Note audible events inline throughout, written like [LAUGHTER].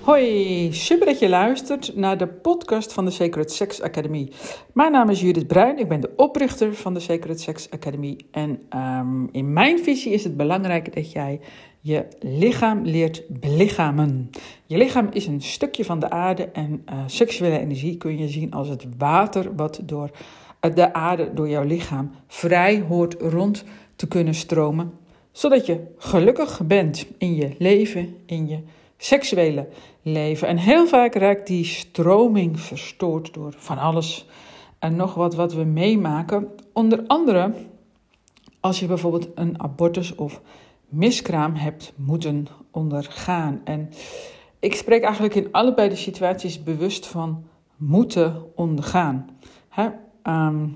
Hoi, super dat je luistert naar de podcast van de Sacred Sex Academy. Mijn naam is Judith Bruin, ik ben de oprichter van de Sacred Sex Academy. En um, in mijn visie is het belangrijk dat jij je lichaam leert belichamen. Je lichaam is een stukje van de aarde en uh, seksuele energie kun je zien als het water wat door de aarde, door jouw lichaam, vrij hoort rond te kunnen stromen. Zodat je gelukkig bent in je leven, in je seksuele leven. En heel vaak raakt die stroming verstoord door van alles en nog wat wat we meemaken. Onder andere als je bijvoorbeeld een abortus of miskraam hebt moeten ondergaan. En ik spreek eigenlijk in allebei de situaties bewust van moeten ondergaan. Ehm,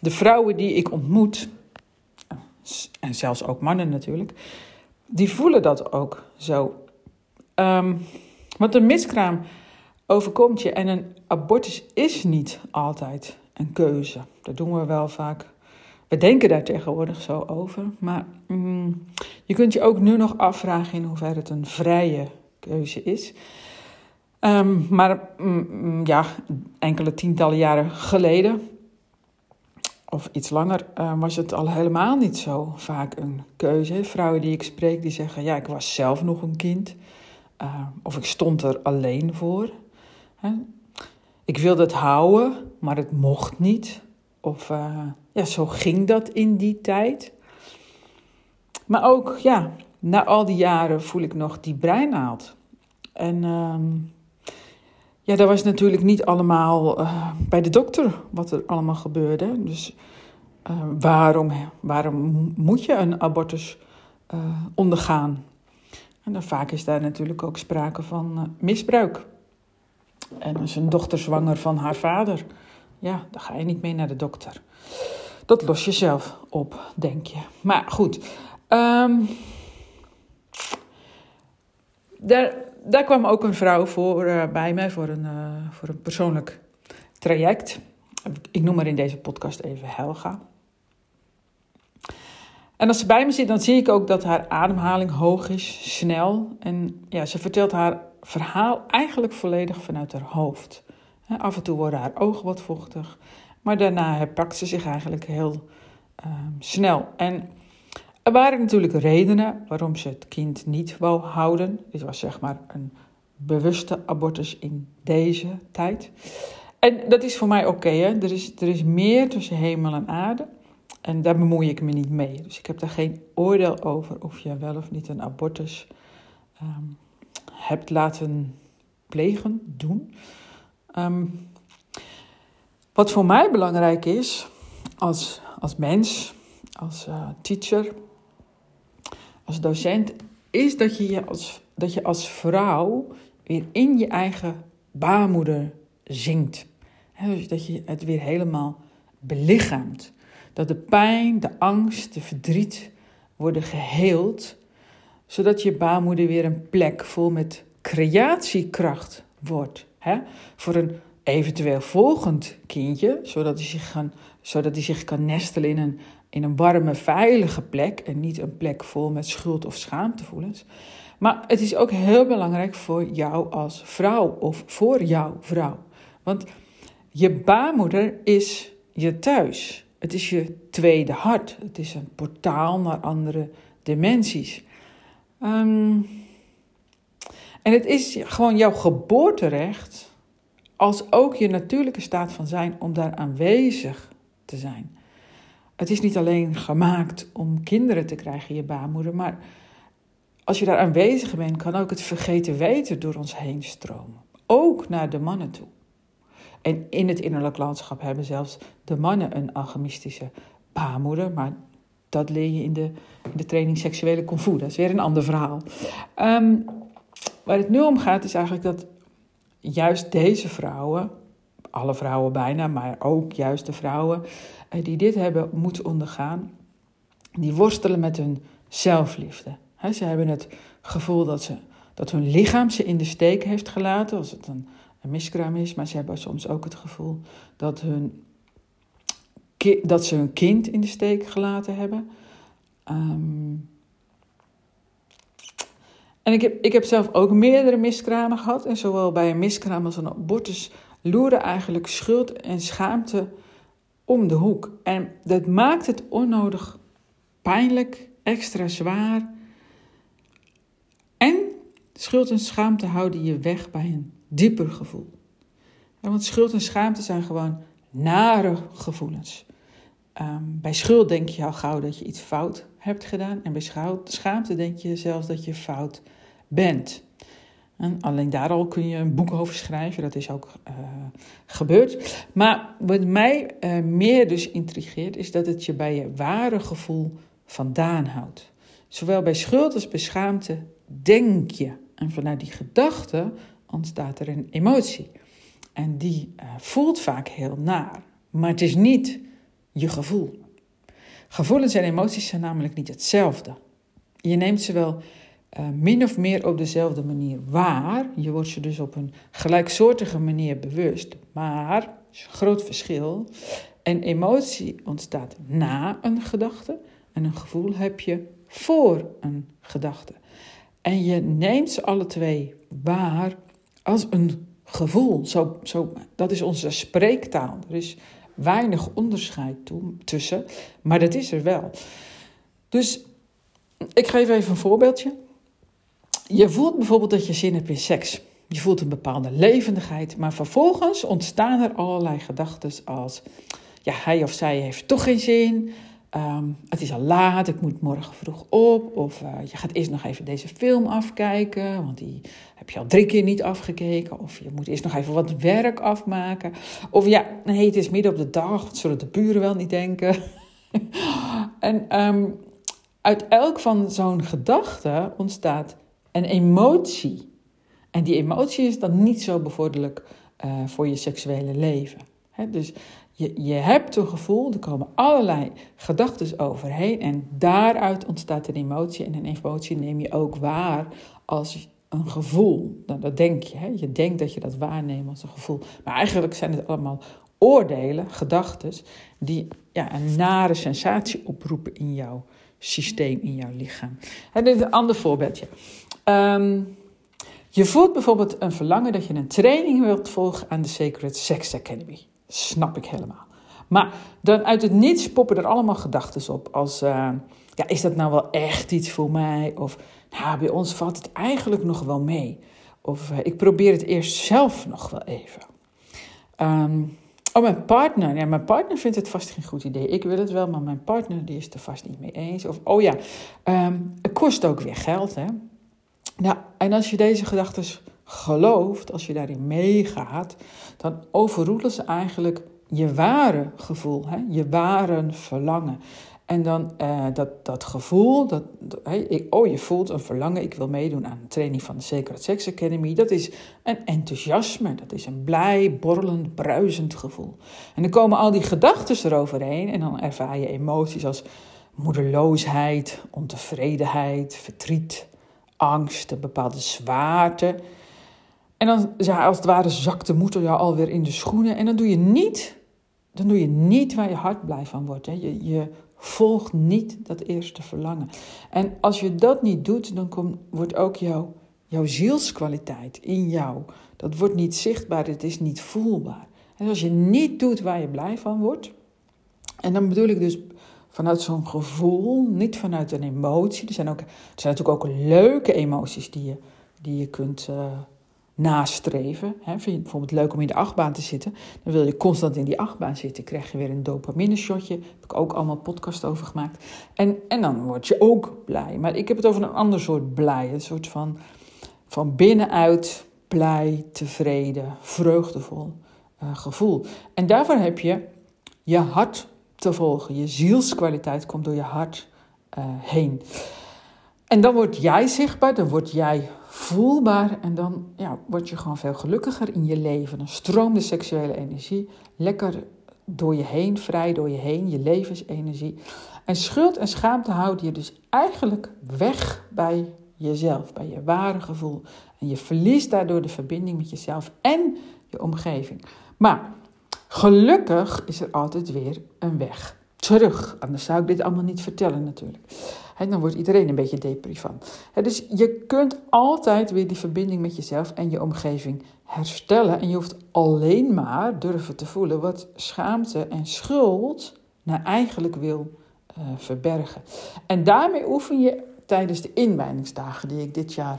de vrouwen die ik ontmoet, en zelfs ook mannen natuurlijk, die voelen dat ook zo. Um, want een miskraam overkomt je en een abortus is niet altijd een keuze. Dat doen we wel vaak. We denken daar tegenwoordig zo over. Maar mm, je kunt je ook nu nog afvragen in hoeverre het een vrije keuze is. Um, maar mm, mm, ja, enkele tientallen jaren geleden, of iets langer, uh, was het al helemaal niet zo vaak een keuze. Vrouwen die ik spreek, die zeggen: Ja, ik was zelf nog een kind. Uh, of ik stond er alleen voor. Hè? Ik wilde het houden, maar het mocht niet. Of uh, ja, zo ging dat in die tijd. Maar ook, ja, na al die jaren voel ik nog die breinaald. En uh, ja, dat was natuurlijk niet allemaal uh, bij de dokter wat er allemaal gebeurde. Dus waarom, waarom moet je een abortus ondergaan? En dan vaak is daar natuurlijk ook sprake van misbruik. En is een dochter zwanger van haar vader, ja, dan ga je niet mee naar de dokter. Dat los je zelf op, denk je. Maar goed, um, daar, daar kwam ook een vrouw voor uh, bij mij voor een, uh, voor een persoonlijk traject. Ik noem haar in deze podcast even Helga. En als ze bij me zit, dan zie ik ook dat haar ademhaling hoog is, snel. En ja, ze vertelt haar verhaal eigenlijk volledig vanuit haar hoofd. Af en toe worden haar ogen wat vochtig, maar daarna herpakt ze zich eigenlijk heel uh, snel. En er waren natuurlijk redenen waarom ze het kind niet wou houden. Dit was zeg maar een bewuste abortus in deze tijd. En dat is voor mij oké. Er, is, er is meer tussen hemel en aarde. En daar bemoei ik me niet mee. Dus ik heb daar geen oordeel over of je wel of niet een abortus um, hebt laten plegen, doen. Um, wat voor mij belangrijk is, als, als mens, als uh, teacher, als docent, is dat je, je als, dat je als vrouw weer in je eigen baarmoeder zingt. dus dat je het weer helemaal belichaamt. Dat de pijn, de angst, de verdriet worden geheeld, zodat je baarmoeder weer een plek vol met creatiekracht wordt. Hè? Voor een eventueel volgend kindje, zodat hij zich, kan, zodat hij zich kan nestelen in een, in een warme, veilige plek en niet een plek vol met schuld- of schaamtevoelens. Maar het is ook heel belangrijk voor jou als vrouw of voor jouw vrouw. Want je baarmoeder is je thuis. Het is je tweede hart. Het is een portaal naar andere dimensies. Um, en het is gewoon jouw geboorterecht, als ook je natuurlijke staat van zijn, om daar aanwezig te zijn. Het is niet alleen gemaakt om kinderen te krijgen je baarmoeder, maar als je daar aanwezig bent, kan ook het vergeten weten door ons heen stromen. Ook naar de mannen toe. En in het innerlijk landschap hebben zelfs de mannen een alchemistische baarmoeder. Maar dat leer je in de, in de training seksuele kung. Dat is weer een ander verhaal. Um, waar het nu om gaat is eigenlijk dat juist deze vrouwen, alle vrouwen bijna, maar ook juist de vrouwen eh, die dit hebben moeten ondergaan, die worstelen met hun zelfliefde. ze hebben het gevoel dat, ze, dat hun lichaam ze in de steek heeft gelaten, als het een, miskraam is, maar ze hebben soms ook het gevoel dat hun dat ze hun kind in de steek gelaten hebben. Ehm, en ik heb, ik heb zelf ook meerdere miskramen gehad. En zowel bij een miskraam als een abortus loeren eigenlijk schuld en schaamte om de hoek. En dat maakt het onnodig pijnlijk, extra zwaar. En schuld en schaamte houden je weg bij een dieper gevoel. want schuld en schaamte zijn gewoon nare gevoelens. Ehm, bij schuld denk je al gauw dat je iets fout hebt gedaan. En bij schaamte denk je zelfs dat je fout bent. En alleen daar al kun je een boek over schrijven, dat is ook uh, gebeurd. Maar wat mij uh, meer dus intrigeert, is dat het je bij je ware gevoel vandaan houdt. Zowel bij schuld als bij schaamte denk je. En vanuit die gedachte ontstaat er een emotie. En die uh, voelt vaak heel naar. Maar het is niet je gevoel. Gevoelens en emoties zijn namelijk niet hetzelfde. Je neemt ze wel uh, min of meer op dezelfde manier waar. Je wordt ze dus op een gelijksoortige manier bewust. Maar, is een groot verschil. Een emotie ontstaat na een gedachte en een gevoel heb je voor een gedachte. En je neemt ze alle twee waar als een gevoel. Zo, zo, dat is onze spreektaal. Er is weinig onderscheid tussen, maar dat is er wel. Dus ik geef even een voorbeeldje. Je voelt bijvoorbeeld dat je zin hebt in seks. Je voelt een bepaalde levendigheid, maar vervolgens ontstaan er allerlei gedachten als: ja, hij of zij heeft toch geen zin. Ehm, het is al laat, ik moet morgen vroeg op. Of uh, je gaat eerst nog even deze film afkijken, want die heb je al drie keer niet afgekeken. Of je moet eerst nog even wat werk afmaken. Of ja, nee, het is midden op de dag, zullen de buren wel niet denken. [LAUGHS] en um, uit elk van zo'n gedachte ontstaat een emotie. En die emotie is dan niet zo bevorderlijk uh, voor je seksuele leven. Dus je, je hebt een gevoel, er komen allerlei gedachten overheen en daaruit ontstaat een emotie. En een emotie neem je ook waar als een gevoel. Nou, dat denk je. Je denkt dat je dat waarneemt als een gevoel. Maar eigenlijk zijn het allemaal oordelen, gedachten, die ja, een nare sensatie oproepen in jouw systeem, in jouw lichaam. En dit is een ander voorbeeldje. Um, je voelt bijvoorbeeld een verlangen dat je een training wilt volgen aan de Sacred Sex Academy. Snap ik helemaal. Maar dan uit het niets poppen er allemaal gedachten op. Als, uh, ja, is dat nou wel echt iets voor mij? Of, nou, bij ons valt het eigenlijk nog wel mee. Of, uh, ik probeer het eerst zelf nog wel even. Um, oh, mijn partner. Ja, mijn partner vindt het vast geen goed idee. Ik wil het wel, maar mijn partner die is er vast niet mee eens. Of, oh ja, um, het kost ook weer geld, hè. Nou, en als je deze gedachten gelooft, als je daarin meegaat, dan overroelen ze eigenlijk je ware gevoel, hè? je ware verlangen. En dan uh, dat, dat gevoel, dat, hey, ik, oh je voelt een verlangen, ik wil meedoen aan een training van de Sacred Sex Academy. Dat is een enthousiasme, dat is een blij, borrelend, bruisend gevoel. En dan komen al die gedachten eroverheen en dan ervaar je emoties als moedeloosheid, ontevredenheid, verdriet, angst, een bepaalde zwaarte. En dan, ja, als het ware, zakt de moeder jou alweer in de schoenen. En dan doe je niet, dan doe je niet waar je hart blij van wordt. Hè. Je, je volgt niet dat eerste verlangen. En als je dat niet doet, dan wordt ook jouw, jouw zielskwaliteit in jou, dat wordt niet zichtbaar, het is niet voelbaar. En als je niet doet waar je blij van wordt, en dan bedoel ik dus vanuit zo'n gevoel, niet vanuit een emotie. Er zijn, ook, er zijn natuurlijk ook leuke emoties die je, die je kunt uh, nastreven. He, vind je het bijvoorbeeld leuk om in de achtbaan te zitten? Dan wil je constant in die achtbaan zitten. krijg je weer een dopamine-shotje. Daar heb ik ook allemaal podcast over gemaakt. En, en dan word je ook blij. Maar ik heb het over een ander soort blij. Een soort van, van binnenuit blij, tevreden, vreugdevol uh, gevoel. En daarvoor heb je je hart te volgen. Je zielskwaliteit komt door je hart uh, heen. En dan word jij zichtbaar, dan word jij voelbaar en dan ja, word je gewoon veel gelukkiger in je leven. Dan stroomt de seksuele energie lekker door je heen, vrij door je heen, je levensenergie. En schuld en schaamte houden je dus eigenlijk weg bij jezelf, bij je ware gevoel. En je verliest daardoor de verbinding met jezelf en je omgeving. Maar Gelukkig is er altijd weer een weg terug. Anders zou ik dit allemaal niet vertellen natuurlijk. En dan wordt iedereen een beetje depri van. dus je kunt altijd weer die verbinding met jezelf en je omgeving herstellen. En je hoeft alleen maar durven te voelen wat schaamte en schuld nou eigenlijk wil uh, verbergen. En daarmee oefen je tijdens de inwijdingsdagen die ik dit jaar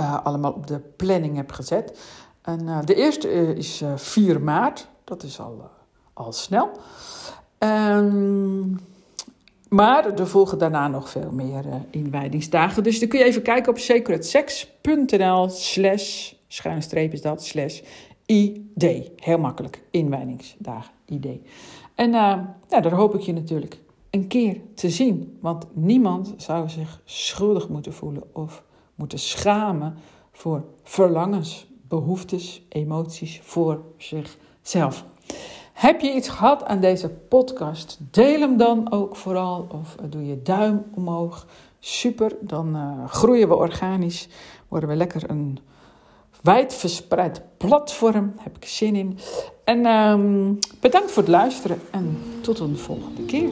uh, allemaal op de planning heb gezet. En, uh, de eerste is 4 maart, dat is al, al snel. Um, maar er volgen daarna nog veel meer uh, inwijdingsdagen. Dus dan kun je even kijken op sacredsex.nl slash, schuine streep is dat, slash ID. Heel makkelijk, inwijdingsdagen, ID. En ja, daar hoop ik je natuurlijk een keer te zien. Want niemand zou zich schuldig moeten voelen of moeten schamen voor verlangens, behoeftes, emoties voor zichzelf. Heb je iets gehad aan deze podcast? Deel hem dan ook vooral of doe je duim omhoog. Super, dan uh, groeien we organisch. Worden we lekker een wijdverspreid platform. Heb ik zin in. En um, bedankt voor het luisteren en tot een volgende keer.